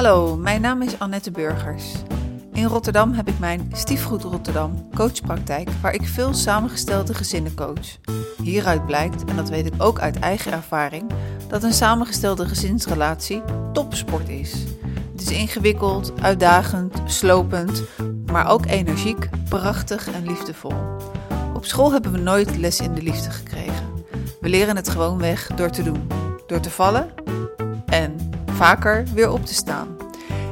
Hallo, mijn naam is Annette Burgers. In Rotterdam heb ik mijn Stiefgoed Rotterdam coachpraktijk, waar ik veel samengestelde gezinnen coach. Hieruit blijkt, en dat weet ik ook uit eigen ervaring, dat een samengestelde gezinsrelatie topsport is. Het is ingewikkeld, uitdagend, slopend, maar ook energiek, prachtig en liefdevol. Op school hebben we nooit les in de liefde gekregen. We leren het gewoon weg door te doen, door te vallen en vaker weer op te staan.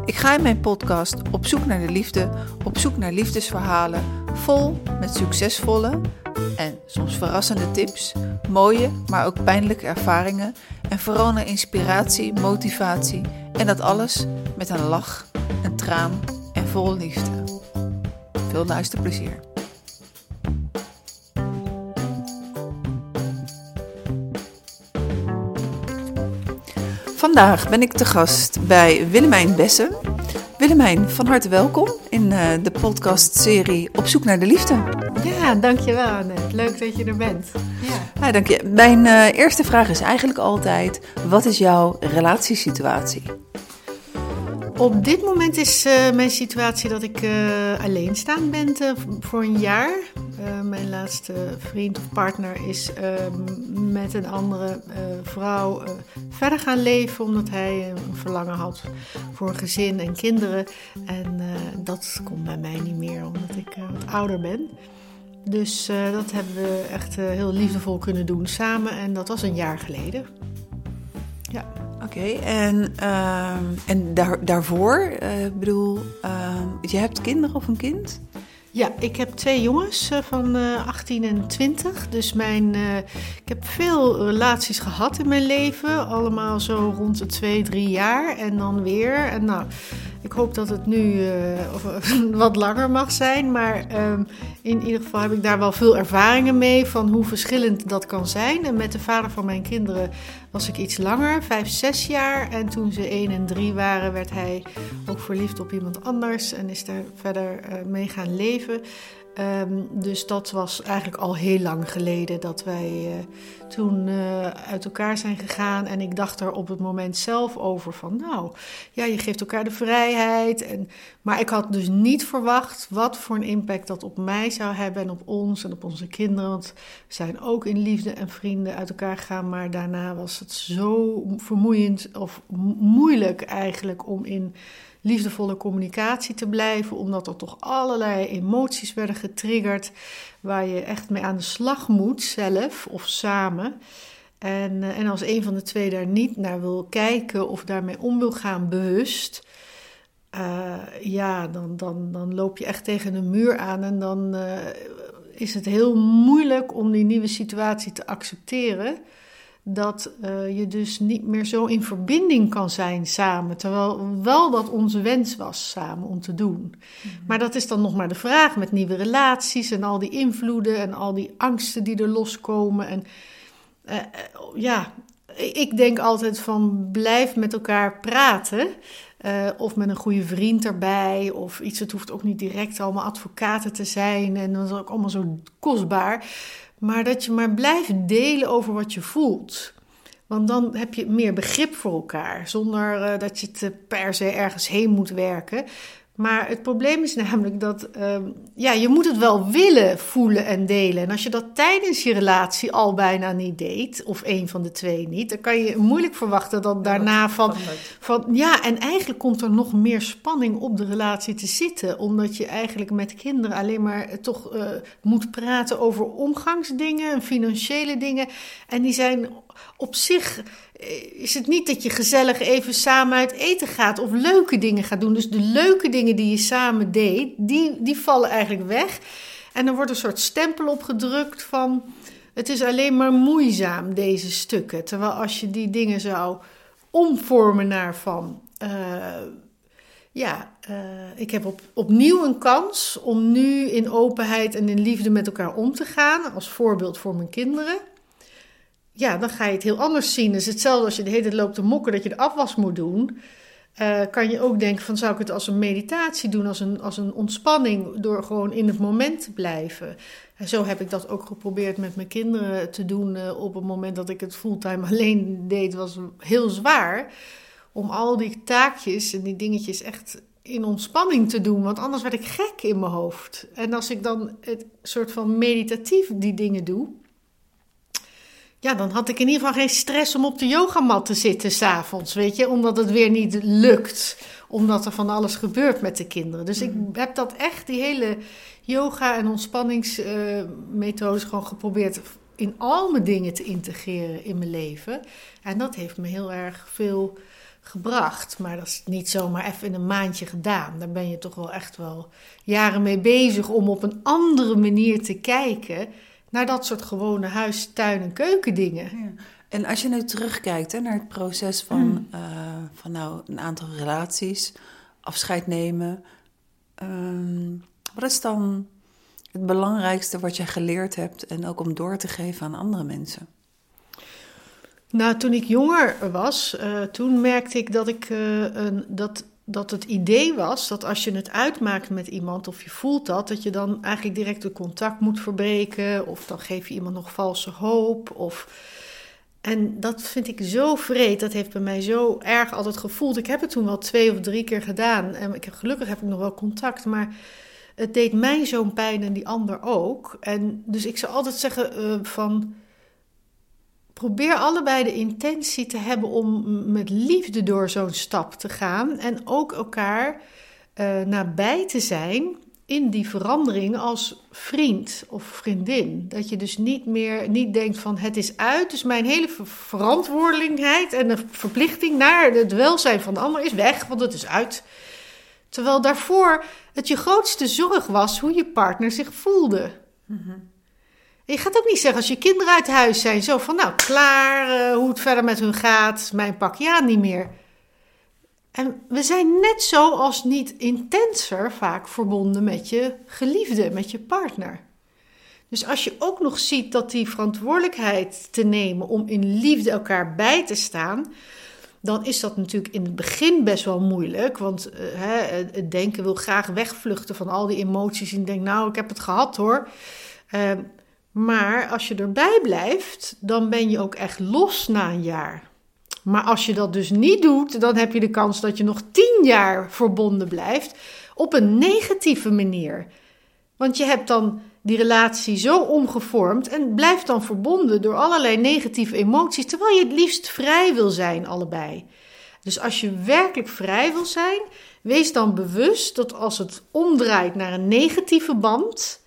Ik ga in mijn podcast op zoek naar de liefde, op zoek naar liefdesverhalen, vol met succesvolle en soms verrassende tips, mooie, maar ook pijnlijke ervaringen en vooral naar inspiratie, motivatie en dat alles met een lach, een traan en vol liefde. Veel luisterplezier. Vandaag ben ik te gast bij Willemijn Bessen. Willemijn, van harte welkom in uh, de podcastserie Op zoek naar de liefde. Ja, dankjewel Annette. Leuk dat je er bent. Ja. ja dank je. Mijn uh, eerste vraag is eigenlijk altijd, wat is jouw relatiesituatie? Op dit moment is uh, mijn situatie dat ik uh, alleenstaand ben voor een jaar. Mijn laatste vriend of partner is ehm, met een andere vrouw verder gaan leven, omdat hij een verlangen had voor een gezin en kinderen. En dat komt bij mij niet meer, omdat ik wat ouder ben. Dus dat hebben we echt heel liefdevol kunnen doen samen en dat was een jaar geleden. Ja. Oké, en, uh, en daar, daarvoor, ik bedoel, uh, je hebt kinderen of een kind? Ja, ik heb twee jongens uh, van 18 en 20. Dus mijn, ik heb veel relaties gehad in mijn leven. Allemaal zo rond de 2, 3 jaar en dan weer. En nou, ik hoop dat het nu of, wat langer mag zijn. Maar ehm, in ieder geval heb ik daar wel veel ervaringen mee van hoe verschillend dat kan zijn. En met de vader van mijn kinderen was ik iets langer, vijf, zes jaar. En toen ze één en drie waren, werd hij ook verliefd op iemand anders en is daar verder uh, mee gaan leven. Um, dus dat was eigenlijk al heel lang geleden dat wij uh, toen uh, uit elkaar zijn gegaan. En ik dacht er op het moment zelf over van, nou, ja, je geeft elkaar de vrijheid. En, maar ik had dus niet verwacht wat voor een impact dat op mij zou hebben en op ons en op onze kinderen. Want we zijn ook in liefde en vrienden uit elkaar gegaan. Maar daarna was het zo vermoeiend of moeilijk eigenlijk om in liefdevolle communicatie te blijven, omdat er toch allerlei emoties werden getriggerd waar je echt mee aan de slag moet, zelf of samen. En, eh, en als een van de twee daar niet naar wil kijken of daarmee om wil gaan bewust, uh, ja, dan, dan, dan loop je echt tegen een muur aan en dan uh, is het heel moeilijk om die nieuwe situatie te accepteren dat uh, je dus niet meer zo in verbinding kan zijn samen. Terwijl wel dat onze wens was samen om te doen. Mhm. Maar dat is dan nog maar de vraag met nieuwe relaties en al die invloeden en al die angsten die er loskomen. En uh, ja, ik denk altijd van blijf met elkaar praten. Of met een goede vriend erbij, of iets. Het hoeft ook niet direct allemaal advocaten te zijn. En dat is ook allemaal zo kostbaar. Maar dat je maar blijft delen over wat je voelt. Want dan heb je meer begrip voor elkaar, zonder uh, dat je het eh, per se ergens heen moet werken. Maar het probleem is namelijk dat uh, ja, je moet het wel willen voelen en delen. En als je dat tijdens je relatie al bijna niet deed, of een van de twee niet, dan kan je moeilijk verwachten dat daarna van, van ja, en eigenlijk komt er nog meer spanning op de relatie te zitten, omdat je eigenlijk met kinderen alleen maar toch uh, moet praten over omgangsdingen, financiële dingen, en die zijn op zich eh, is het niet dat je gezellig even samen uit eten gaat of leuke dingen gaat doen. Dus de leuke dingen die je samen deed, die, die vallen eigenlijk weg. En er wordt een soort stempel opgedrukt van het is alleen maar moeizaam, deze stukken. Terwijl als je die dingen zou omvormen naar van. Uh, ja, uh, ik heb op, opnieuw een kans om nu in openheid en in liefde met elkaar om te gaan. Als voorbeeld voor mijn kinderen ja, dan ga je het heel anders zien. Dus hetzelfde als je de hele tijd loopt te mokken dat je de afwas moet doen. Uh, kan je ook denken van zou ik het als een meditatie doen, als een, als een ontspanning, door gewoon in het moment te blijven. En zo heb ik dat ook geprobeerd met mijn kinderen te doen uh, op het moment dat ik het fulltime alleen deed, was heel zwaar om al die taakjes en die dingetjes echt in ontspanning te doen. Want anders werd ik gek in mijn hoofd. En als ik dan het soort van meditatief die dingen doe. Ja, dan had ik in ieder geval geen stress om op de yogamat te zitten s'avonds, weet je. Omdat het weer niet lukt. Omdat er van alles gebeurt met de kinderen. Dus ik mhm. heb dat echt, die hele yoga- en ontspanningsmethodes gewoon geprobeerd in al mijn dingen te integreren in mijn leven. En dat heeft me heel erg veel gebracht. Maar dat is niet zomaar even in een maandje gedaan. Daar ben je toch wel echt wel jaren mee bezig om op een andere manier te kijken naar dat soort gewone huis, tuin en keukendingen. Ja. En als je nu terugkijkt hè, naar het proces van, mm. eh, van nou, een aantal relaties, afscheid nemen. Ehm, wat is dan het belangrijkste wat je geleerd hebt en ook om door te geven aan andere mensen? Nou, toen ik jonger was, uh, toen merkte ik dat, ik, uh, een, dat, dat het idee was dat als je het uitmaakt met iemand of je voelt dat, dat je dan eigenlijk direct de contact moet verbreken of dan geef je iemand nog valse hoop. Of... En dat vind ik zo vreed, dat heeft bij mij zo erg altijd gevoeld. Ik heb het toen wel twee of drie keer gedaan en ik heb, gelukkig heb ik nog wel contact, maar het deed mij zo'n pijn en die ander ook. En dus ik zou altijd zeggen uh, van probeer allebei de intentie te hebben om met liefde door zo'n stap te gaan en ook elkaar uh, nabij te zijn in die verandering als vriend of vriendin. Dat je dus niet meer niet denkt van het is uit, dus mijn hele verantwoordelijkheid en de verplichting naar het welzijn van de ander is weg, want het is uit. Terwijl daarvoor het je grootste zorg was hoe je partner zich voelde. Mm je gaat ook niet zeggen als je kinderen uit huis zijn, zo van nou klaar, uh, hoe het verder met hun gaat, mijn pak ja niet meer. En we zijn net zo als niet intenser vaak verbonden met je geliefde, met je partner. Dus als je ook nog ziet dat die verantwoordelijkheid te nemen om in liefde elkaar bij te staan, dan is dat natuurlijk in het begin best wel moeilijk. Want uh, hè, het denken wil graag wegvluchten van al die emoties en denkt, nou, ik heb het gehad hoor. Uh, maar als je erbij blijft, dan ben je ook echt los na een jaar. Maar als je dat dus niet doet, dan heb je de kans dat je nog tien jaar verbonden blijft op een negatieve manier. Want je hebt dan die relatie zo omgevormd en blijft dan verbonden door allerlei negatieve emoties, terwijl je het liefst vrij wil zijn, allebei. Dus als je werkelijk vrij wil zijn, wees dan bewust dat als het omdraait naar een negatieve band,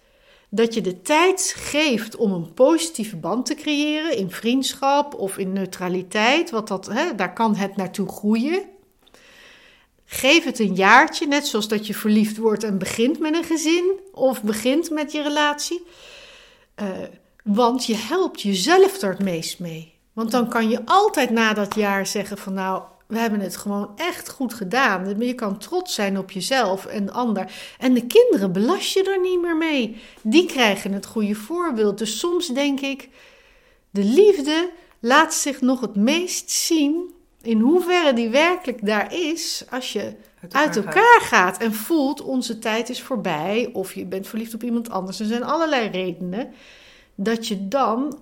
dat je de tijd geeft om een positieve band te creëren in vriendschap of in neutraliteit, wat dat, hè, daar kan het naartoe groeien. Geef het een jaartje, net zoals dat je verliefd wordt en begint met een gezin of begint met je relatie. Uh, want je helpt jezelf er het meest mee. Want dan kan je altijd na dat jaar zeggen van nou, we hebben het gewoon echt goed gedaan. Je kan trots zijn op jezelf en de ander. En de kinderen belast je er niet meer mee. Die krijgen het goede voorbeeld. Dus soms denk ik, de liefde laat zich nog het meest zien in hoeverre die werkelijk daar is als je uit elkaar, gaat. en voelt onze tijd is voorbij of je bent verliefd op iemand anders. Er zijn allerlei redenen dat je dan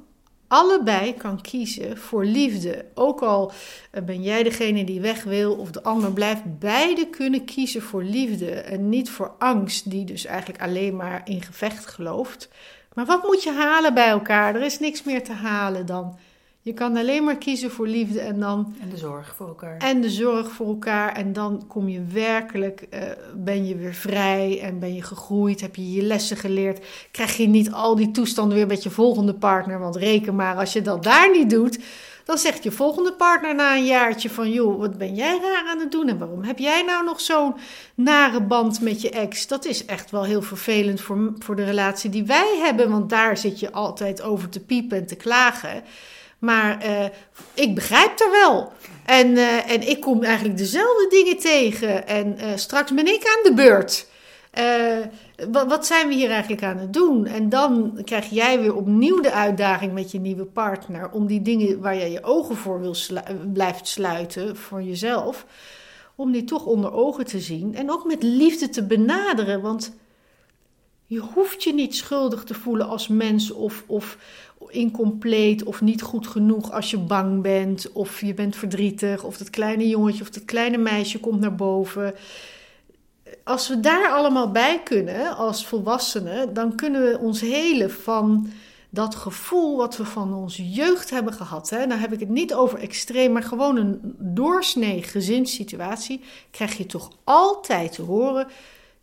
allebei kan kiezen voor liefde. Ook al eh, ben jij degene die weg wil of de ander blijft, beide kunnen kiezen voor liefde en niet voor angst, die dus eigenlijk alleen maar in gevecht gelooft. Maar wat moet je halen bij elkaar? Er is niks meer te halen dan. Je kan alleen maar kiezen voor liefde en dan. En de zorg voor elkaar. En de zorg voor elkaar. En dan kom je werkelijk, uh, ben je weer vrij en ben je gegroeid. Heb je je lessen geleerd. Krijg je niet al die toestanden weer met je volgende partner. Want reken maar, als je dat daar niet doet. Dan zegt je volgende partner na een jaartje van... joh, wat ben jij raar aan het doen? En waarom heb jij nou nog zo'n nare band met je ex? Dat is echt wel heel vervelend voor, voor de relatie die wij hebben. Want daar zit je altijd over te piepen en te klagen. Maar uh, ik begrijp er wel. En, uh, en ik kom eigenlijk dezelfde dingen tegen. En uh, straks ben ik aan de beurt. Wat, wat, zijn we hier eigenlijk aan het doen? En dan krijg jij weer opnieuw de uitdaging met je nieuwe partner. Om die dingen waar jij je ogen voor wil blijft sluiten voor jezelf. Om die toch onder ogen te zien. En ook met liefde te benaderen. Want Je hoeft je niet schuldig te voelen als mens of, of incompleet of niet goed genoeg als je bang bent of je bent verdrietig of dat kleine jongetje of dat kleine meisje komt naar boven. Als we daar allemaal bij kunnen als volwassenen, dan kunnen we ons helen van dat gevoel wat we van onze jeugd hebben gehad. Hè. Nou heb ik het niet over extreem, maar gewoon een doorsnee gezinssituatie. Krijg je toch altijd te horen: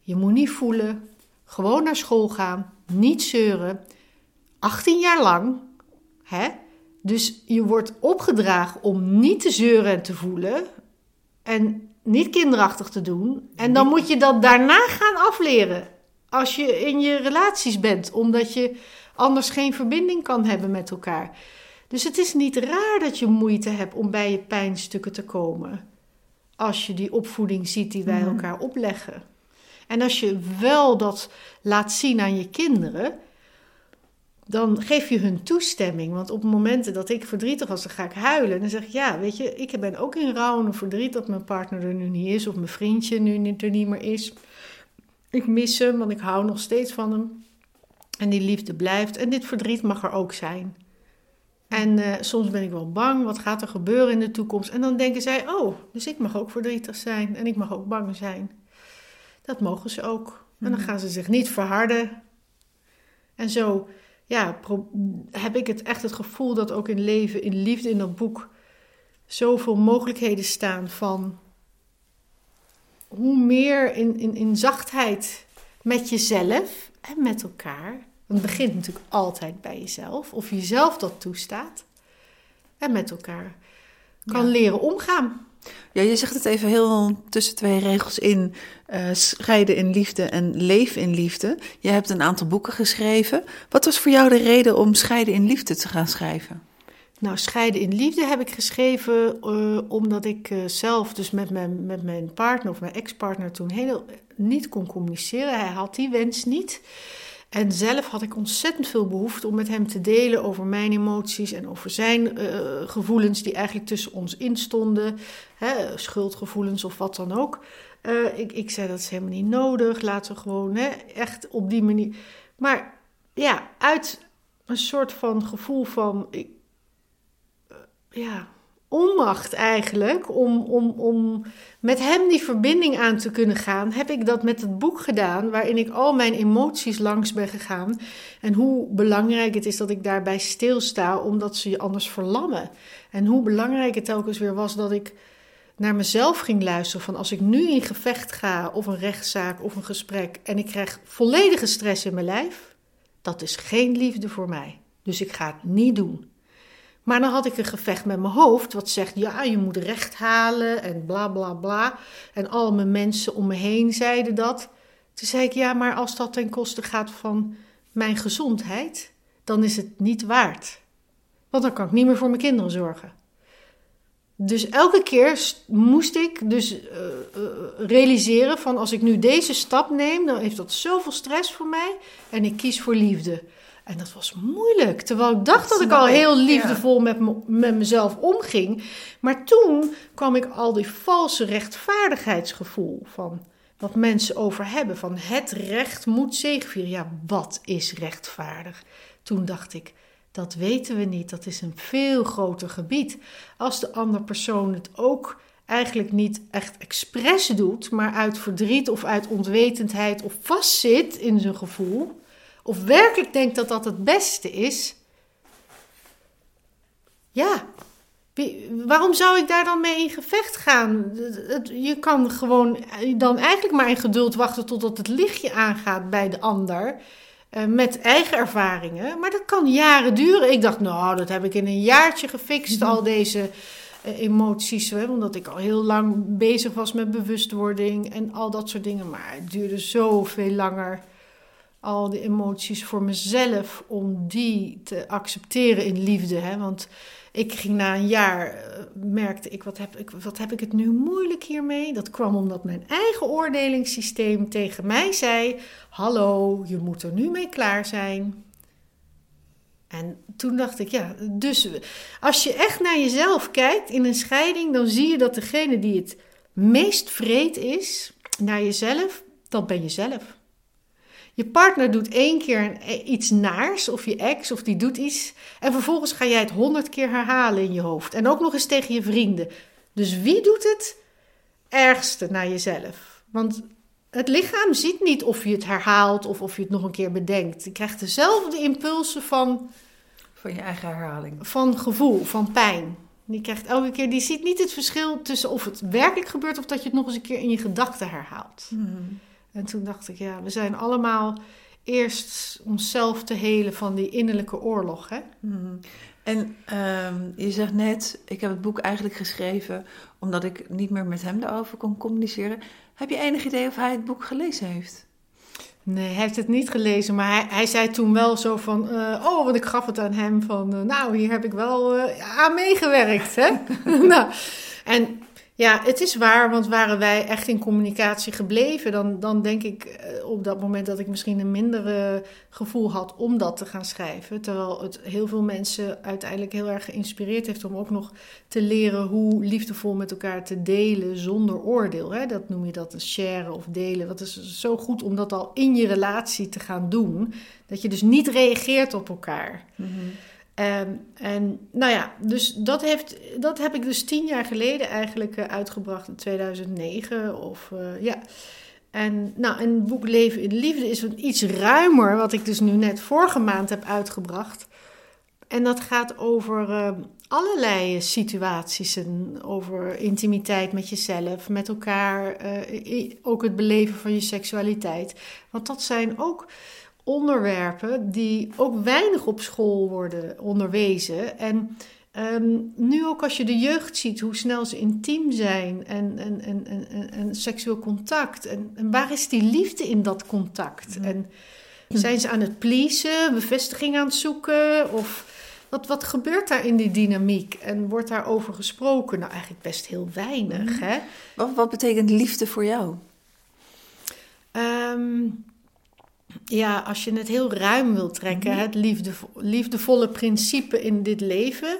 je moet niet voelen, gewoon naar school gaan, niet zeuren. 18 jaar lang. Hè? Dus je wordt opgedragen om niet te zeuren en te voelen. En niet kinderachtig te doen. En dan moet je dat daarna gaan afleren. Als je in je relaties bent, omdat je anders geen verbinding kan hebben met elkaar. Dus het is niet raar dat je moeite hebt om bij je pijnstukken te komen. Als je die opvoeding ziet die wij mhm. elkaar opleggen. En als je wel dat laat zien aan je kinderen, dan geef je hun toestemming. Want op momenten dat ik verdrietig was, dan ga ik huilen. En dan zeg ik, ja, weet je, ik ben ook in rouw en verdriet dat mijn partner er nu niet is... of mijn vriendje nu er niet meer is. Ik mis hem, want ik hou nog steeds van hem. En die liefde blijft. En dit verdriet mag er ook zijn. En uh, soms ben ik wel bang, wat gaat er gebeuren in de toekomst? En dan denken zij, oh, dus ik mag ook verdrietig zijn en ik mag ook bang zijn. Dat mogen ze ook. En dan mhm. gaan ze zich niet verharden. En zo ja, heb ik het echt het gevoel dat ook in leven, in liefde, in dat boek zoveel mogelijkheden staan van hoe meer in, in, in zachtheid met jezelf en met elkaar. Want het begint natuurlijk altijd bij jezelf, of jezelf dat toestaat en met elkaar kan leren omgaan. Ja, je zegt het even heel tussen twee regels in. Uh, scheiden in liefde en leven in liefde. Je hebt een aantal boeken geschreven. Wat was voor jou de reden om scheiden in liefde te gaan schrijven? Nou, scheiden in liefde heb ik geschreven uh, omdat ik uh, zelf dus met mijn, met mijn partner of mijn ex-partner toen heel niet kon communiceren. Hij had die wens niet. En zelf had ik ontzettend veel behoefte om met hem te delen over mijn emoties en over zijn uh, gevoelens die eigenlijk tussen ons instonden. Hè, schuldgevoelens of wat dan ook. Uh, ik, ik zei dat is helemaal niet nodig. Laten we gewoon hè, echt op die manier. Maar ja, uit een soort van gevoel van. Ik, ja, onmacht eigenlijk om, om, om met hem die verbinding aan te kunnen gaan, heb ik dat met het boek gedaan, waarin ik al mijn emoties langs ben gegaan. En hoe belangrijk het is dat ik daarbij stilsta, omdat ze je anders verlammen. En hoe belangrijk het telkens weer was dat ik naar mezelf ging luisteren. Van als ik nu in gevecht ga, of een rechtszaak of een gesprek, en ik krijg volledige stress in mijn lijf, dat is geen liefde voor mij. Dus ik ga het niet doen. Maar dan had ik een gevecht met mijn hoofd, wat zegt: ja, je moet recht halen en bla bla bla. En al mijn mensen om me heen zeiden dat. Toen zei ik: ja, maar als dat ten koste gaat van mijn gezondheid, dan is het niet waard. Want dan kan ik niet meer voor mijn kinderen zorgen. Dus elke keer moest ik dus uh, uh, realiseren van als ik nu deze stap neem, dan heeft dat zoveel stress voor mij en ik kies voor liefde. En dat was moeilijk. Terwijl ik dacht dat, ik al heel liefdevol met, met mezelf omging. Maar toen kwam ik al die valse rechtvaardigheidsgevoel van wat mensen over hebben. Van het recht moet zegevieren. Ja, wat is rechtvaardig? Toen dacht ik, dat weten we niet. Dat is een veel groter gebied. Als de andere persoon het ook eigenlijk niet echt expres doet, maar uit verdriet of uit onwetendheid of vastzit in zijn gevoel of werkelijk denkt dat dat het beste is, ja, waarom zou ik daar dan mee in gevecht gaan? Je kan gewoon dan eigenlijk maar in geduld wachten totdat het lichtje aangaat bij de ander. Eh, met eigen ervaringen. Maar dat kan jaren duren. Ik dacht, nou, dat heb ik in een jaartje gefixt, al deze eh, emoties. Omdat ik al heel lang bezig was met bewustwording en al dat soort dingen. Maar het duurde zoveel langer al die emoties voor mezelf, om die te accepteren in liefde. Hè? Want ik ging na een jaar, uh, merkte ik wat, heb ik, wat heb ik het nu moeilijk hiermee? Dat kwam omdat mijn eigen oordelingssysteem tegen mij zei: Hallo, je moet er nu mee klaar zijn. En toen dacht ik, ja, dus als je echt naar jezelf kijkt in een scheiding, dan zie je dat degene die het meest vreed is naar jezelf, dat ben jezelf. Je partner doet één keer iets naars, of je ex, of die doet iets. En vervolgens ga jij het honderd keer herhalen in je hoofd. En ook nog eens tegen je vrienden. Dus wie doet het ergste naar jezelf? Want het lichaam ziet niet of je het herhaalt of of je het nog een keer bedenkt. Je krijgt dezelfde impulsen van. Van je eigen herhaling. Van gevoel, van pijn. Die krijgt elke keer, die ziet niet het verschil tussen of het werkelijk gebeurt of dat je het nog eens een keer in je gedachten herhaalt. Hmm. En toen dacht ik, ja, we zijn allemaal eerst onszelf te helen van die innerlijke oorlog. Hè? Hmm. En ehm, je zegt net, ik heb het boek eigenlijk geschreven omdat ik niet meer met hem daarover kon communiceren. Heb je enig idee of hij het boek gelezen heeft? Nee, hij heeft het niet gelezen, maar hij, hij zei toen wel zo van, uh, oh, want ik gaf het aan hem van, uh, nou, hier heb ik wel uh, aan meegewerkt, hè. nou, en ja, het is waar, want waren wij echt in communicatie gebleven, dan, dan denk ik eh, op dat moment dat ik misschien een mindere gevoel had om dat te gaan schrijven. Terwijl het heel veel mensen uiteindelijk heel erg geïnspireerd heeft om ook nog te leren hoe liefdevol met elkaar te delen zonder oordeel. Hè? Dat noem je dat een share of delen. Dat is zo goed om dat al in je relatie te gaan doen. Dat je dus niet reageert op elkaar. Mhm. Um, en nou ja, dus dat, heeft, dat heb ik dus tien jaar geleden eigenlijk uh, uitgebracht in 2009. Of, uh, ja. En nou, een boek Leven in Liefde is iets ruimer, wat ik dus nu net vorige maand heb uitgebracht. En dat gaat over uh, allerlei situaties. En over intimiteit met jezelf, met elkaar. ook het beleven van je seksualiteit. Want dat zijn ook onderwerpen die ook weinig op school worden onderwezen. En um, nu ook als je de jeugd ziet, hoe snel ze intiem zijn en, en, en, en, en seksueel contact. En, en, waar is die liefde in dat contact? En zijn ze aan het pleasen, bevestiging aan het zoeken? Of wat, wat gebeurt daar in die dynamiek? En wordt daarover gesproken? Nou, eigenlijk best heel weinig. Hè? Wat, wat betekent liefde voor jou? Um, ja, als je het heel ruim wilt trekken, mhm. het liefdevolle principe in dit leven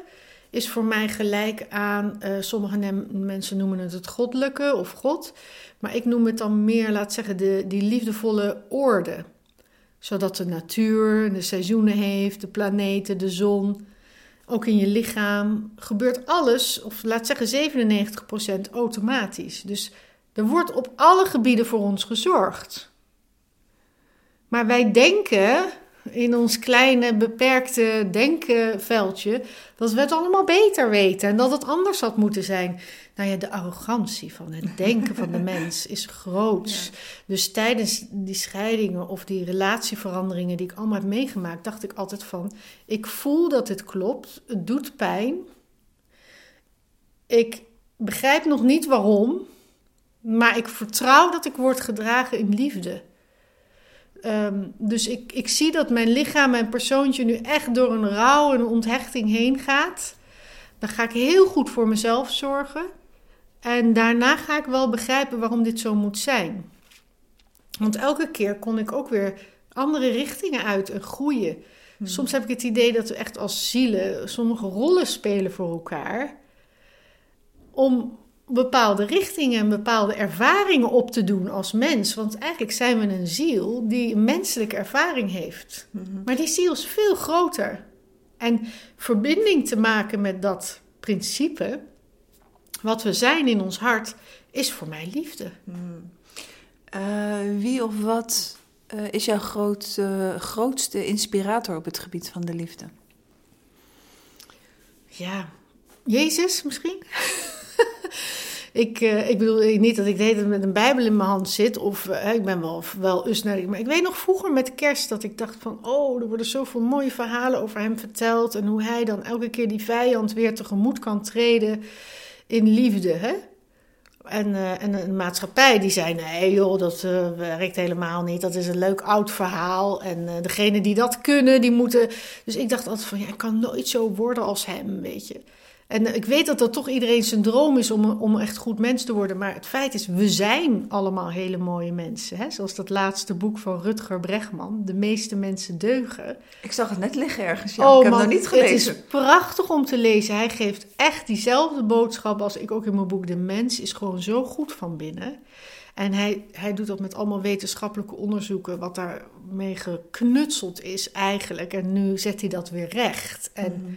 is voor mij gelijk aan, uh, sommige mensen noemen het het goddelijke of God, maar ik noem het dan meer, laat zeggen, de, die liefdevolle orde. Zodat de natuur, de seizoenen heeft, de planeten, de zon, ook in je lichaam, gebeurt alles, of laat zeggen 97% automatisch. Dus er wordt op alle gebieden voor ons gezorgd. Maar wij denken in ons kleine beperkte denkenveldje dat we het allemaal beter weten en dat het anders had moeten zijn. Nou ja, de arrogantie van het denken van de mens is groots. Dus tijdens die scheidingen of die relatieveranderingen die ik allemaal heb meegemaakt, dacht ik altijd van: ik voel dat het klopt, het doet pijn. Ik begrijp nog niet waarom, maar ik vertrouw dat ik word gedragen in liefde. Um, dus ik, ik zie dat mijn lichaam, mijn persoontje nu echt door een rouw en een onthechting heen gaat. Dan ga ik heel goed voor mezelf zorgen. En daarna ga ik wel begrijpen waarom dit zo moet zijn. Want elke keer kon ik ook weer andere richtingen uit en groeien. Hmm. Soms heb ik het idee dat we echt als zielen sommige rollen spelen voor elkaar. Om bepaalde richtingen en bepaalde ervaringen op te doen als mens. Want eigenlijk zijn we een ziel die een menselijke ervaring heeft. Mhm. Maar die ziel is veel groter. En verbinding te maken met dat principe, wat we zijn in ons hart, is voor mij liefde. Mhm. Eh, wie of wat uh, is jouw groot, uh, grootste inspirator op het gebied van de liefde? Ja, Jezus misschien? ik, uh, ik bedoel niet dat ik de hele met een Bijbel in mijn hand zit. Of uh, ik ben wel, wel usnadig. Maar ik weet nog vroeger met kerst dat ik dacht van... Oh, er worden zoveel mooie verhalen over hem verteld. En hoe hij dan elke keer die vijand weer tegemoet kan treden in liefde. Hè? En, uh, en een maatschappij die zei: nee, joh, dat uh, werkt helemaal niet. Dat is een leuk oud verhaal. En uh, degenen die dat kunnen, die moeten. Dus ik dacht altijd: van ja, ik kan nooit zo worden als hem, weet je. En ik weet dat dat toch iedereen zijn droom is om, om echt goed mens te worden. Maar het feit is, we zijn allemaal hele mooie mensen. Hè? Zoals dat laatste boek van Rutger Bregman. De meeste mensen deugen. Ik zag het net liggen ergens. Ja. Oh, ik heb het nog niet gelezen. Het is prachtig om te lezen. Hij geeft echt diezelfde boodschap als ik ook in mijn boek. De mens is gewoon zo goed van binnen. En hij, hij doet dat met allemaal wetenschappelijke onderzoeken, wat daarmee geknutseld is eigenlijk. En nu zet hij dat weer recht. En mhm.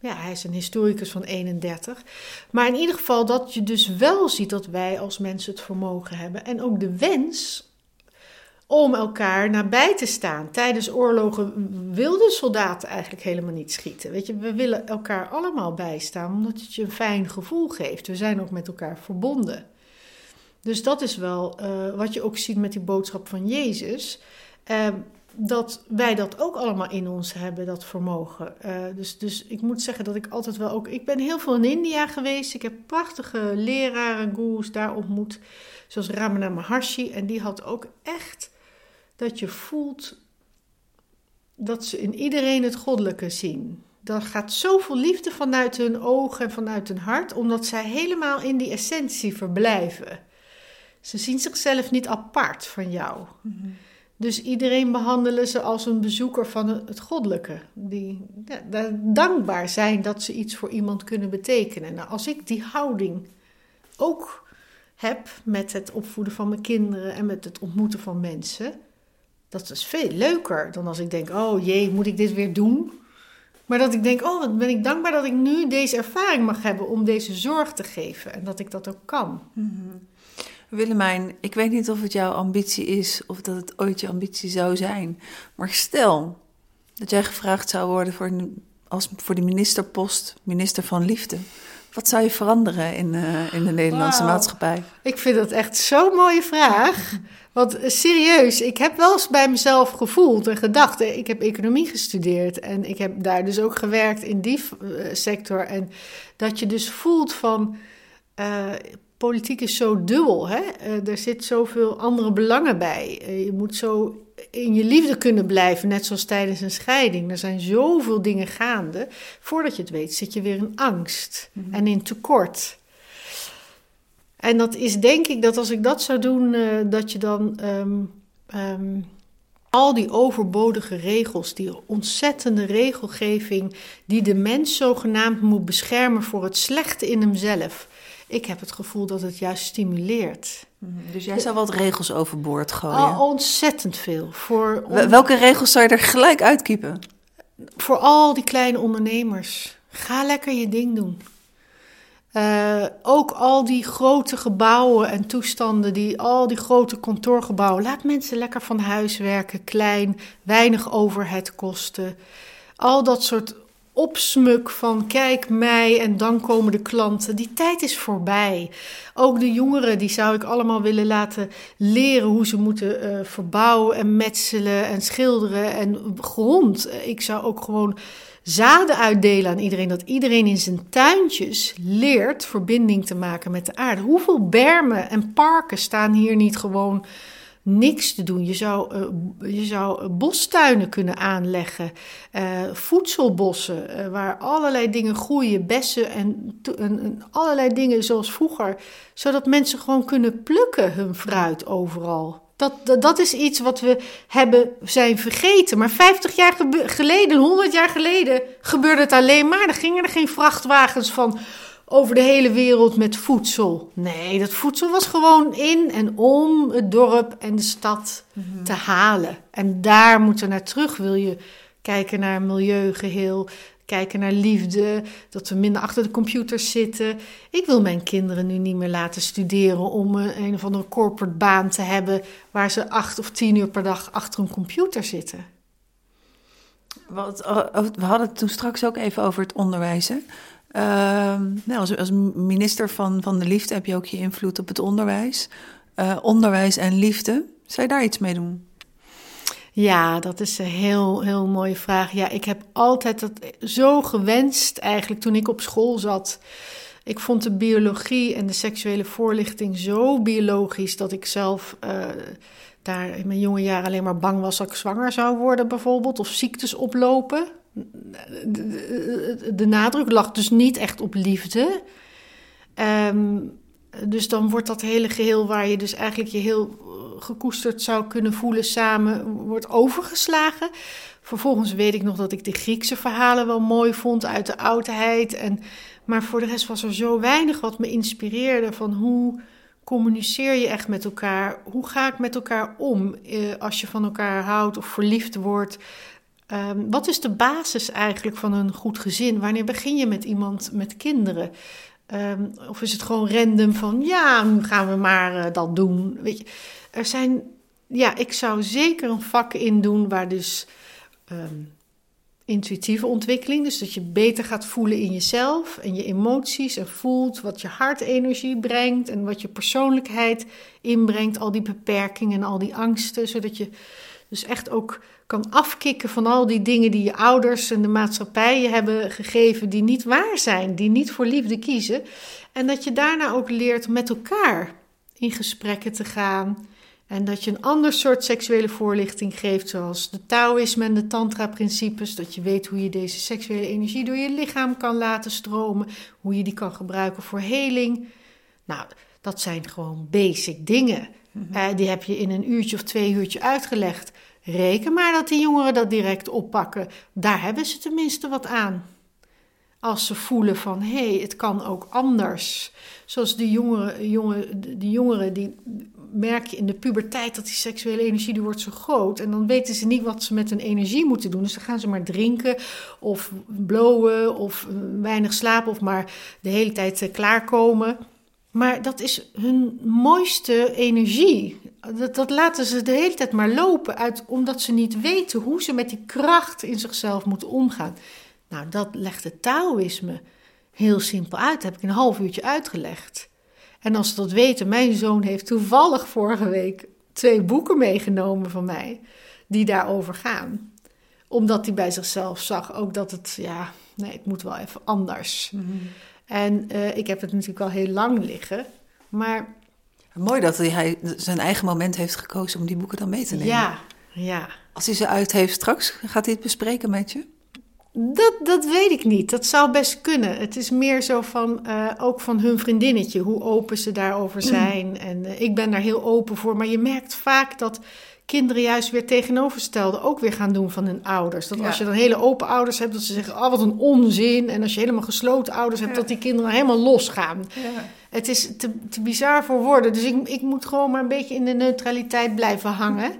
Ja, hij is een historicus van 31. Maar in ieder geval dat je dus wel ziet dat wij als mensen het vermogen hebben. En ook de wens om elkaar nabij te staan. Tijdens oorlogen wilden soldaten eigenlijk helemaal niet schieten. Weet je, we willen elkaar allemaal bijstaan omdat het je een fijn gevoel geeft. We zijn ook met elkaar verbonden. Dus dat is wel uh, wat je ook ziet met die boodschap van Jezus. Uh, dat wij dat ook allemaal in ons hebben, dat vermogen. Uh, dus, dus ik moet zeggen dat ik altijd wel ook. Ik ben heel veel in India geweest. Ik heb prachtige leraren, gurus daar ontmoet. Zoals Ramana Maharshi. En die had ook echt dat je voelt dat ze in iedereen het goddelijke zien. Er gaat zoveel liefde vanuit hun ogen en vanuit hun hart, omdat zij helemaal in die essentie verblijven. Ze zien zichzelf niet apart van jou. Mhm. Dus iedereen behandelen ze als een bezoeker van het goddelijke. Die ja, dankbaar zijn dat ze iets voor iemand kunnen betekenen. Nou, als ik die houding ook heb met het opvoeden van mijn kinderen en met het ontmoeten van mensen, dat is veel leuker dan als ik denk: oh jee, moet ik dit weer doen? Maar dat ik denk: oh, wat ben ik dankbaar dat ik nu deze ervaring mag hebben om deze zorg te geven en dat ik dat ook kan. Mm Willemijn, ik weet niet of het jouw ambitie is of dat het ooit je ambitie zou zijn. Maar stel dat jij gevraagd zou worden voor, als, voor de ministerpost, minister van Liefde. Wat zou je veranderen in, uh, in de Nederlandse maatschappij? Ik vind dat echt zo'n mooie vraag. Want eh, serieus, ik heb wel eens bij mezelf gevoeld en gedacht. Ik heb economie gestudeerd en ik heb daar dus ook gewerkt in die sector. En dat je dus voelt van. Uh, politiek is zo dubbel. Hè? Uh, er zit zoveel andere belangen bij. Uh, je moet zo in je liefde kunnen blijven, net zoals tijdens een scheiding. Er zijn zoveel dingen gaande. Voordat je het weet, zit je weer in angst mm -hmm. en in tekort. En dat is denk ik dat als ik dat zou doen, uh, dat je dan um, um, al die overbodige regels, die ontzettende regelgeving, die de mens zogenaamd moet beschermen voor het slechte in hemzelf ik heb het gevoel dat het juist stimuleert. Mhm. Dus jij zou wat regels overboord gooien? Oh, ontzettend veel. Voor Welke regels zou je er gelijk uitkiepen? Voor al die kleine ondernemers. Ga lekker je ding doen. Uh, ook al die grote gebouwen en toestanden, die, al die grote kantoorgebouwen. Laat mensen lekker van huis werken, klein, weinig overhead kosten. Al dat soort opsmuk van kijk mij en dan komen de klanten. Die tijd is voorbij. Ook de jongeren, die zou ik allemaal willen laten leren hoe ze moeten uh, verbouwen en metselen en schilderen en grond. Ik zou ook gewoon zaden uitdelen aan iedereen. Dat iedereen in zijn tuintjes leert verbinding te maken met de aarde. Hoeveel bermen en parken staan hier niet gewoon niks te doen. Je zou, uh, je zou bostuinen kunnen aanleggen, uh, voedselbossen, waar allerlei dingen groeien, bessen en, en, en, allerlei dingen zoals vroeger, zodat mensen gewoon kunnen plukken hun fruit overal. Dat, dat, dat is iets wat we hebben zijn vergeten. Maar 50 jaar geleden, 100 jaar geleden gebeurde het alleen maar. Er gingen er geen vrachtwagens van over de hele wereld met voedsel. Nee, dat voedsel was gewoon in en om het dorp en de stad mhm. te halen. En daar moeten we naar terug. Wil je kijken naar milieugeheel, kijken naar liefde, dat we minder achter de computers zitten. Ik wil mijn kinderen nu niet meer laten studeren om een, een of andere corporate baan te hebben waar ze acht of tien uur per dag achter een computer zitten. Wat, oh, oh, we hadden het toen straks ook even over het onderwijs. Hè? Uh, nou, als, als, minister van, van de liefde heb je ook je invloed op het onderwijs. Uh, onderwijs en liefde, zou je daar iets mee doen? Ja, dat is een heel, heel mooie vraag. Ja, ik heb altijd dat zo gewenst eigenlijk toen ik op school zat. Ik vond de biologie en de seksuele voorlichting zo biologisch dat ik zelf uh, daar in mijn jonge jaren alleen maar bang was dat ik zwanger zou worden, bijvoorbeeld, of ziektes oplopen. De, de nadruk lag dus niet echt op liefde. Ehm, dus dan wordt dat hele geheel waar je dus eigenlijk je heel gekoesterd zou kunnen voelen samen, wordt overgeslagen. Vervolgens weet ik nog dat ik de Griekse verhalen wel mooi vond uit de oudheid. En, maar voor de rest was er zo weinig wat me inspireerde van hoe communiceer je echt met elkaar? Hoe ga ik met elkaar om eh, als je van elkaar houdt of verliefd wordt? Um, wat is de basis eigenlijk van een goed gezin? Wanneer begin je met iemand met kinderen? Um, of is het gewoon random van ja, nu gaan we maar uh, dat doen? Weet je, er zijn, ja, ik zou zeker een vak in doen waar dus um, intuïtieve ontwikkeling, dus dat je beter gaat voelen in jezelf en je emoties en voelt wat je hartenergie brengt en wat je persoonlijkheid inbrengt, al die beperkingen en al die angsten, zodat je dus echt ook kan afkicken van al die dingen die je ouders en de maatschappij je hebben gegeven, die niet waar zijn, die niet voor liefde kiezen. En dat je daarna ook leert met elkaar in gesprekken te gaan. En dat je een ander soort seksuele voorlichting geeft, zoals de Taoïsme en de Tantra-principes. Dat je weet hoe je deze seksuele energie door je lichaam kan laten stromen, hoe je die kan gebruiken voor heling. Nou, dat zijn gewoon basic dingen. Mhm. Eh, die heb je in een uurtje of twee uurtje uitgelegd. Reken maar dat die jongeren dat direct oppakken. Daar hebben ze tenminste wat aan. Als ze voelen van hé, hey, het kan ook anders. Zoals de jongeren, jongen, die jongeren die merk je in de puberteit dat die seksuele energie die wordt zo groot. En dan weten ze niet wat ze met hun energie moeten doen. Dus dan gaan ze maar drinken of blowen of weinig slapen of maar de hele tijd eh, klaarkomen. Maar dat is hun mooiste energie. Dat, dat laten ze de hele tijd maar lopen, uit, omdat ze niet weten hoe ze met die kracht in zichzelf moeten omgaan. Nou, dat legt het Taoïsme heel simpel uit. Dat heb ik een half uurtje uitgelegd. En als ze dat weten, mijn zoon heeft toevallig vorige week twee boeken meegenomen van mij die daarover gaan. Omdat hij bij zichzelf zag ook dat het, ja, nee, het moet wel even anders. Mhm. En uh, ik heb het natuurlijk al heel lang liggen, maar... Mooi dat hij zijn eigen moment heeft gekozen om die boeken dan mee te nemen. Ja, ja. Als hij ze uit heeft straks, gaat hij het bespreken met je? Dat, dat weet ik niet. Dat zou best kunnen. Het is meer zo van, uh, ook van hun vriendinnetje, hoe open ze daarover zijn. En uh, ik ben daar heel open voor. Maar je merkt vaak dat kinderen juist weer tegenoverstelde ook weer gaan doen van hun ouders. Dat als je dan hele open ouders hebt, dat ze zeggen, oh wat een onzin. En als je helemaal gesloten ouders hebt, dat die kinderen helemaal losgaan. Ja. Het is te, te bizar voor woorden. Dus ik, ik moet gewoon maar een beetje in de neutraliteit blijven hangen.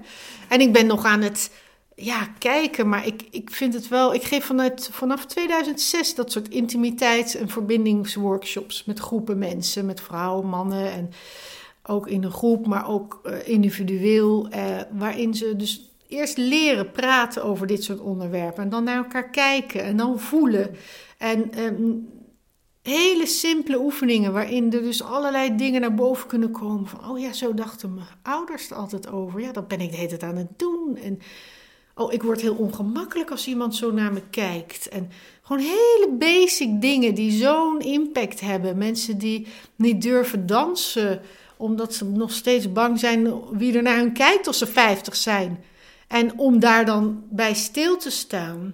En ik ben nog aan het ja, kijken. Maar ik, ik vind het wel. Ik geef vanuit, vanaf 2006 dat soort intimiteits- en verbindingsworkshops met groepen mensen, met vrouwen, mannen en ook in een groep, maar ook uh, individueel. Uh, waarin ze dus eerst leren praten over dit soort onderwerpen en dan naar elkaar kijken en dan voelen. En um, hele simpele oefeningen waarin er dus allerlei dingen naar boven kunnen komen. Van, oh ja, zo dachten mijn ouders er altijd over. Ja, dat ben ik de hele tijd aan het doen. En Oh, ik word heel ongemakkelijk als iemand zo naar me kijkt. En gewoon hele basic dingen die zo'n impact hebben. Mensen die niet durven dansen omdat ze nog steeds bang zijn wie er naar hun kijkt als ze 50 zijn. En om daar dan bij stil te staan,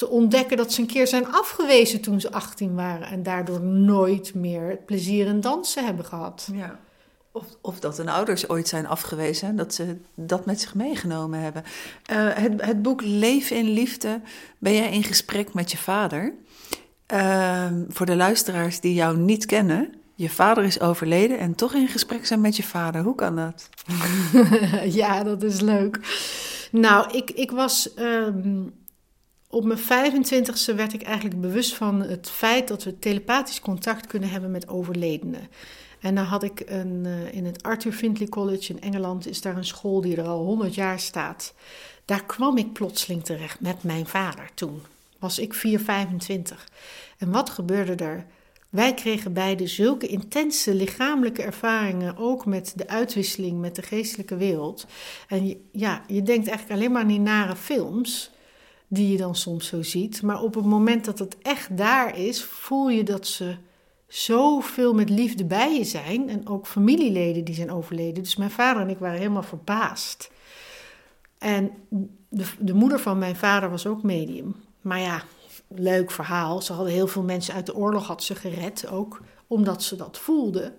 te ontdekken dat ze een keer zijn afgewezen toen ze 18 waren en daardoor nooit meer plezier in dansen hebben gehad. Ja. Of, of dat hun ouders ooit zijn afgewezen, dat ze dat met zich meegenomen hebben. Uh, het, het, boek Leven in Liefde, ben jij in gesprek met je vader? Uh, voor de luisteraars die jou niet kennen, je vader is overleden en toch in gesprek zijn met je vader. Hoe kan dat? ja, dat is leuk. Nou, ik, ik was. Um, op mijn 25ste werd ik eigenlijk bewust van het feit dat we telepathisch contact kunnen hebben met overledenen. En dan had ik een, uh, in het Arthur Findlay College in Engeland, is daar een school die er al 100 jaar staat. Daar kwam ik plotseling terecht met mijn vader toen. Was ik 4, 25. En wat gebeurde er? Wij kregen beide zulke intense lichamelijke ervaringen, ook met de uitwisseling met de geestelijke wereld. En ja, je denkt eigenlijk alleen maar aan die nare films, die je dan soms zo ziet. Maar op het moment dat het echt daar is, voel je dat ze zoveel met liefde bij je zijn. En ook familieleden die zijn overleden. Dus mijn vader en ik waren helemaal verbaasd. En de, de moeder van mijn vader was ook medium. maar ja, leuk verhaal. Ze hadden heel veel mensen uit de oorlog had ze gered, ook omdat ze dat voelden.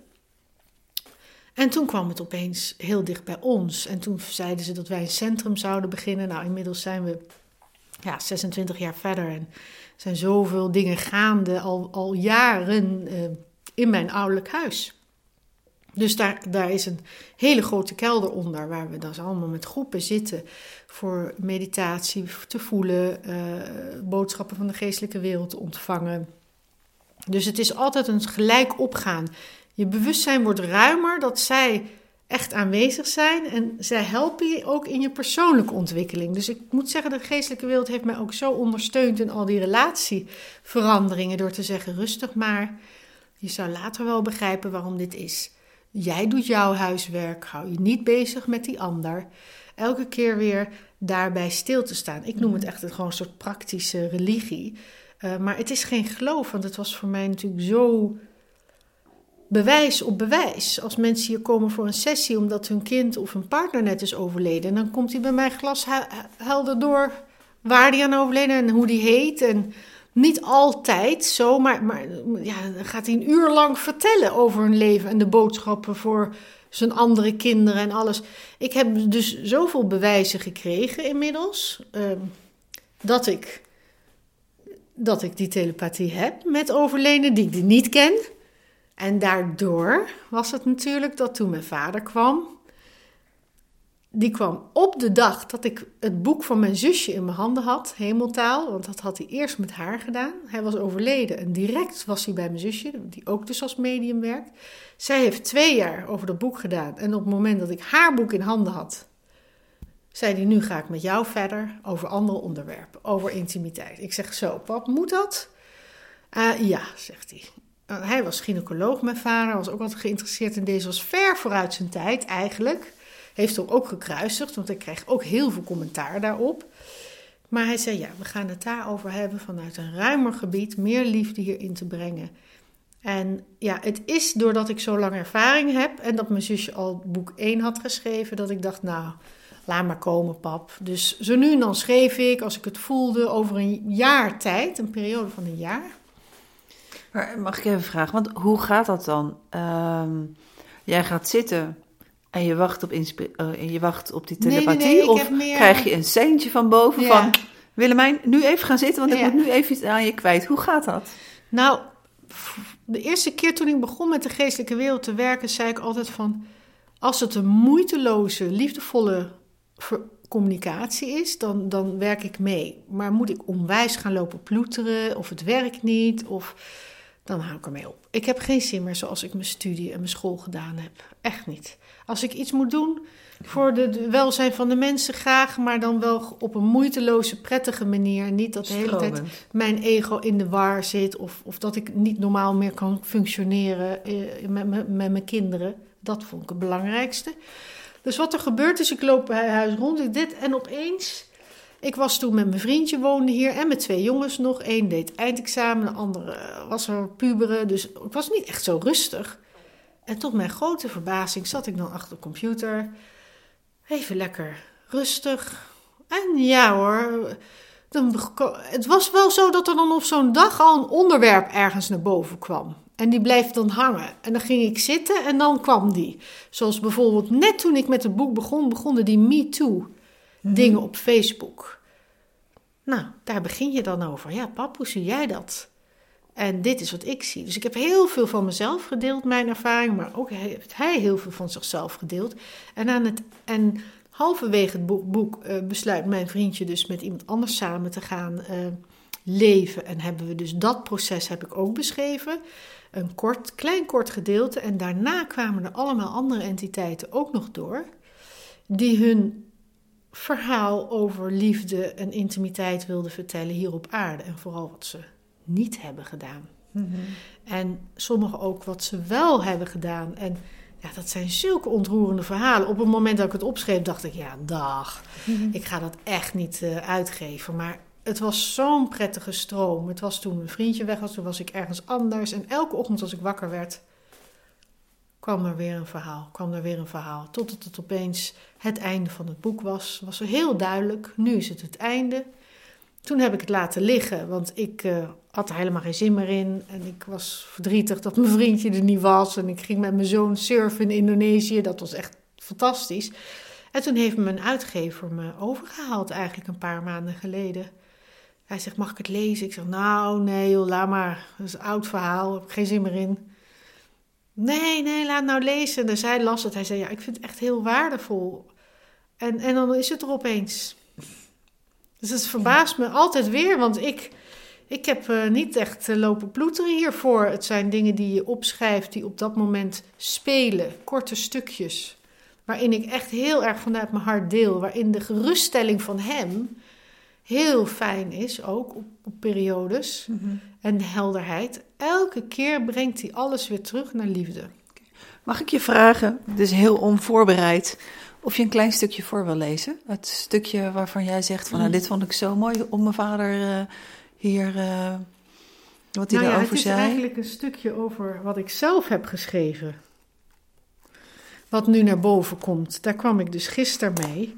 En toen kwam het opeens heel dicht bij ons. En toen zeiden ze dat wij een centrum zouden beginnen. Nou, inmiddels zijn we ja, 26 jaar verder en zijn zoveel dingen gaande al, al jaren uh, in mijn ouderlijk huis. Dus daar, daar is een hele grote kelder onder, waar we dan allemaal met groepen zitten voor meditatie te voelen, uh, boodschappen van de geestelijke wereld te ontvangen. Dus het is altijd een gelijk opgaan. Je bewustzijn wordt ruimer, dat zij echt aanwezig zijn en zij helpen je ook in je persoonlijke ontwikkeling. Dus ik moet zeggen, de geestelijke wereld heeft mij ook zo ondersteund in al die relatieveranderingen door te zeggen: rustig maar, je zou later wel begrijpen waarom dit is. Jij doet jouw huiswerk, hou je niet bezig met die ander. Elke keer weer daarbij stil te staan. Ik noem het echt gewoon een soort praktische religie. Uh, maar het is geen geloof, want het was voor mij natuurlijk zo bewijs op bewijs. Als mensen hier komen voor een sessie omdat hun kind of hun partner net is overleden, dan komt hij bij mij glashelder door waar die aan overleden en hoe die heet. En niet altijd zo, maar, maar ja, dan gaat hij een uur lang vertellen over hun leven en de boodschappen voor zijn andere kinderen en alles. Ik heb dus zoveel bewijzen gekregen inmiddels ehm, dat ik dat ik die telepathie heb met overleden die ik niet ken. En daardoor was het natuurlijk dat toen mijn vader kwam, die kwam op de dag dat ik het boek van mijn zusje in mijn handen had, Hemeltaal, want dat had hij eerst met haar gedaan. Hij was overleden en direct was hij bij mijn zusje, die ook dus als medium werkt. Zij heeft twee jaar over dat boek gedaan en op het moment dat ik haar boek in handen had, zei hij, nu ga ik met jou verder over andere onderwerpen, over intimiteit. Ik zeg, zo pap, moet dat? Uh, ja, zegt hij. Uh, hij was gynaecoloog, mijn vader, was ook altijd geïnteresseerd in deze, was ver vooruit zijn tijd eigenlijk. Heeft hem ook gekruisigd, want ik kreeg ook heel veel commentaar daarop. Maar hij zei, ja, we gaan het daarover hebben vanuit een ruimer gebied, meer liefde hierin te brengen. En ja, het is doordat ik zo lang ervaring heb en dat mijn zusje al boek 1 had geschreven, dat ik dacht, nou, laat maar komen, pap. Dus zo nu en dan schreef ik, als ik het voelde, over een jaar tijd, een periode van een jaar. Maar mag ik even vragen, want hoe gaat dat dan? Uh, jij gaat zitten en je wacht op, uh, je wacht op die telepathie? Nee, nee, of meer... krijg je een seintje van boven ja. van... Willemijn, nu even gaan zitten, want ik moet nu even iets aan je kwijt. Hoe gaat dat? Nou, de eerste keer toen ik begon met de geestelijke wereld te werken, zei ik altijd van... Als het een moeiteloze, liefdevolle communicatie is, dan, dan werk ik mee. Maar moet ik onwijs gaan lopen ploeteren of het werkt niet, of, dan hou ik ermee op. Ik heb geen zin meer zoals ik mijn studie en mijn school gedaan heb. Echt niet. Als ik iets moet doen voor de welzijn van de mensen, graag, maar dan wel op een moeiteloze, prettige manier. Niet dat de hele tijd mijn ego in de war zit of, of dat ik niet normaal meer kan functioneren eh, met, met, met mijn kinderen. Dat vond ik het belangrijkste. Dus wat er gebeurt is, ik loop bij huis rond, ik dit en opeens... Ik was toen met mijn vriendje, woonde hier en met twee jongens nog. Eén deed eindexamen, de andere was er puberen. Dus ik was niet echt zo rustig. En tot mijn grote verbazing zat ik dan achter de computer. Even lekker rustig. En ja hoor, dan, het was wel zo dat er dan op zo'n dag al een onderwerp ergens naar boven kwam. En die bleef dan hangen. En dan ging ik zitten en dan kwam die. Zoals bijvoorbeeld net toen ik met het boek begon, begonnen die Me Too mhm. dingen op Facebook. Nou, daar begin je dan over. Ja, pap, hoe zie jij dat? En dit is wat ik zie. Dus ik heb heel veel van mezelf gedeeld, mijn ervaring, maar ook heeft hij heel veel van zichzelf gedeeld. En, aan het, en halverwege het boek, uh, besluit mijn vriendje dus met iemand anders samen te gaan uh, leven. En hebben we dus dat proces heb ik ook beschreven een kort, klein kort gedeelte. En daarna kwamen er allemaal andere entiteiten ook nog door, die hun verhaal over liefde en intimiteit wilden vertellen hier op aarde. En vooral wat ze niet hebben gedaan. Mhm. En sommigen ook wat ze wel hebben gedaan. En ja, dat zijn zulke ontroerende verhalen. Op het moment dat ik het opschreef, dacht ik: ja, dag. Mhm. Ik ga dat echt niet uh, uitgeven. Maar het was zo'n prettige stroom. Het was toen mijn vriendje weg was, toen was ik ergens anders. En elke ochtend als ik wakker werd, kwam er weer een verhaal, kwam er weer een verhaal. Totdat het opeens het einde van het boek was. Was er heel duidelijk, nu is het het einde. Toen heb ik het laten liggen, want ik uh, had er helemaal geen zin meer in. En ik was verdrietig dat mijn vriendje er niet was. En ik ging met mijn zoon surfen in Indonesië. Dat was echt fantastisch. En toen heeft mijn uitgever me overgehaald, eigenlijk een paar maanden geleden. Hij zegt, mag ik het lezen? Ik zeg, nou, nee joh, laat maar. Dat is een oud verhaal, heb ik geen zin meer in. Nee, nee, laat nou lezen. Dus hij las het. Hij zei, ja, ik vind het echt heel waardevol. En, en dan is het er opeens. Dus het verbaast me altijd weer, want ik, ik heb uh, niet echt uh, lopen ploeteren hiervoor. Het zijn dingen die je opschrijft, die op dat moment spelen, korte stukjes. Waarin ik echt heel erg vanuit mijn hart deel. Waarin de geruststelling van hem heel fijn is, ook op, op periodes. Mhm. En de helderheid. Elke keer brengt hij alles weer terug naar liefde. Mag ik je vragen, dus heel onvoorbereid, of je een klein stukje voor wil lezen? Het stukje waarvan jij zegt van, nou, mm. dit vond ik zo mooi om mijn vader uh, hier, uh, wat hij nou daarover ja, zei. Het is eigenlijk een stukje over wat ik zelf heb geschreven. Wat nu naar boven komt. Daar kwam ik dus gisteren mee.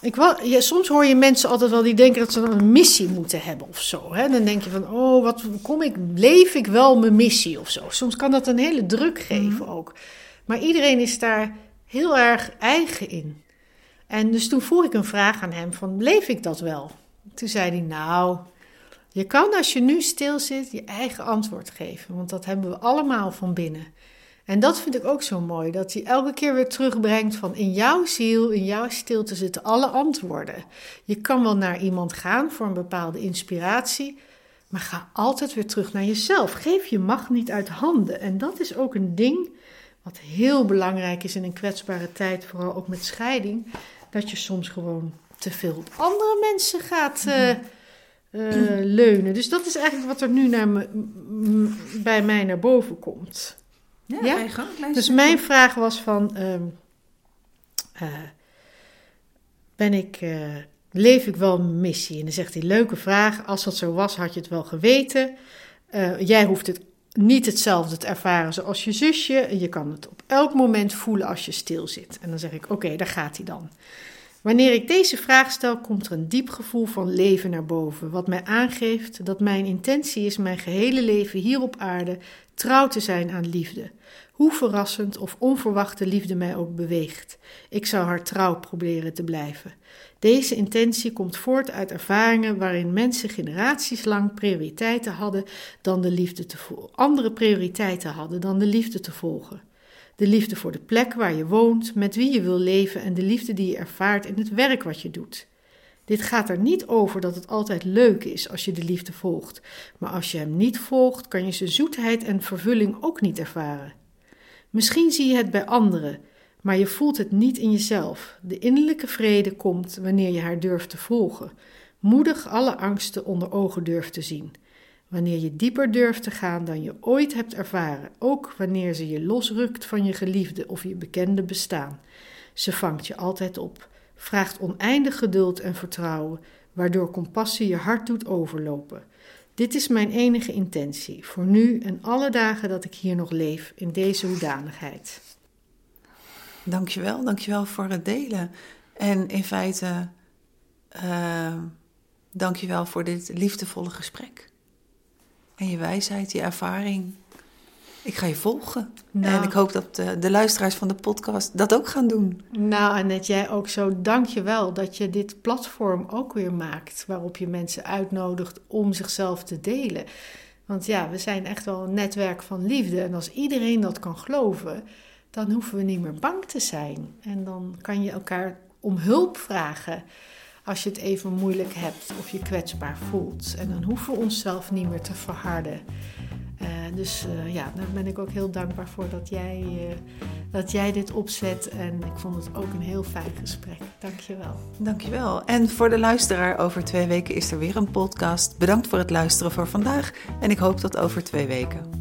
Ik wel, ja, soms hoor je mensen altijd wel die denken dat ze dan een missie moeten hebben of zo. Hè? Dan denk je van, oh, wat kom ik, leef ik wel mijn missie of zo. Soms kan dat een hele druk geven mhm. ook. Maar iedereen is daar heel erg eigen in. En dus toen vroeg ik een vraag aan hem van, leef ik dat wel? Toen zei hij, nou, je kan als je nu stil zit je eigen antwoord geven. Want dat hebben we allemaal van binnen. En dat vind ik ook zo mooi, dat hij elke keer weer terugbrengt van in jouw ziel, in jouw stilte zitten alle antwoorden. Je kan wel naar iemand gaan voor een bepaalde inspiratie, maar ga altijd weer terug naar jezelf. Geef je macht niet uit handen. En dat is ook een ding wat heel belangrijk is in een kwetsbare tijd, vooral ook met scheiding, dat je soms gewoon te veel op andere mensen gaat uh, leunen. Dus dat is eigenlijk wat er nu naar me, bij mij naar boven komt. Ja, ja? dus mijn vraag was van, ehm, eh, ben ik, uh, leef ik wel mijn missie? En dan zegt hij, leuke vraag, als dat zo was had je het wel geweten. Uh, jij hoeft het niet hetzelfde te ervaren zoals je zusje. Je kan het op elk moment voelen als je stil zit. En dan zeg ik, oké, daar gaat hij dan. Wanneer ik deze vraag stel, komt er een diep gevoel van leven naar boven, wat mij aangeeft dat mijn intentie is mijn gehele leven hier op aarde trouw te zijn aan liefde. Hoe verrassend of onverwachte liefde mij ook beweegt, ik zou haar trouw proberen te blijven. Deze intentie komt voort uit ervaringen waarin mensen generaties lang prioriteiten hadden dan de liefde te andere prioriteiten hadden dan de liefde te volgen. De liefde voor de plek waar je woont, met wie je wil leven en de liefde die je ervaart in het werk wat je doet. Dit gaat er niet over dat het altijd leuk is als je de liefde volgt, maar als je hem niet volgt, kan je zijn zoetheid en vervulling ook niet ervaren. Misschien zie je het bij anderen, maar je voelt het niet in jezelf. De innerlijke vrede komt wanneer je haar durft te volgen, moedig alle angsten onder ogen durft te zien. Wanneer je dieper durft te gaan dan je ooit hebt ervaren, ook wanneer ze je losrukt van je geliefde of je bekende bestaan. Ze vangt je altijd op, vraagt oneindig geduld en vertrouwen, waardoor compassie je hart doet overlopen. Dit is mijn enige intentie, voor nu en alle dagen dat ik hier nog leef, in deze hoedanigheid. Dankjewel, dankjewel voor het delen. En in feite, uh, dankjewel voor dit liefdevolle gesprek. En je wijsheid, je ervaring. Ik ga je volgen. Nou. En ik hoop dat de, de, luisteraars van de podcast dat ook gaan doen. Nou, en dat jij ook zo dank je wel dat je dit platform ook weer maakt. Waarop je mensen uitnodigt om zichzelf te delen. Want ja, we zijn echt wel een netwerk van liefde. En als iedereen dat kan geloven, dan hoeven we niet meer bang te zijn. En dan kan je elkaar om hulp vragen als je het even moeilijk hebt of je kwetsbaar voelt. En dan hoeven we onszelf niet meer te verharden. Dus uh, ja, daar ben ik ook heel dankbaar voor dat jij, uh, dat jij dit opzet. En ik vond het ook een heel fijn gesprek. Dankjewel. Dankjewel. En voor de luisteraar, over twee weken is er weer een podcast. Bedankt voor het luisteren voor vandaag. En ik hoop tot over twee weken.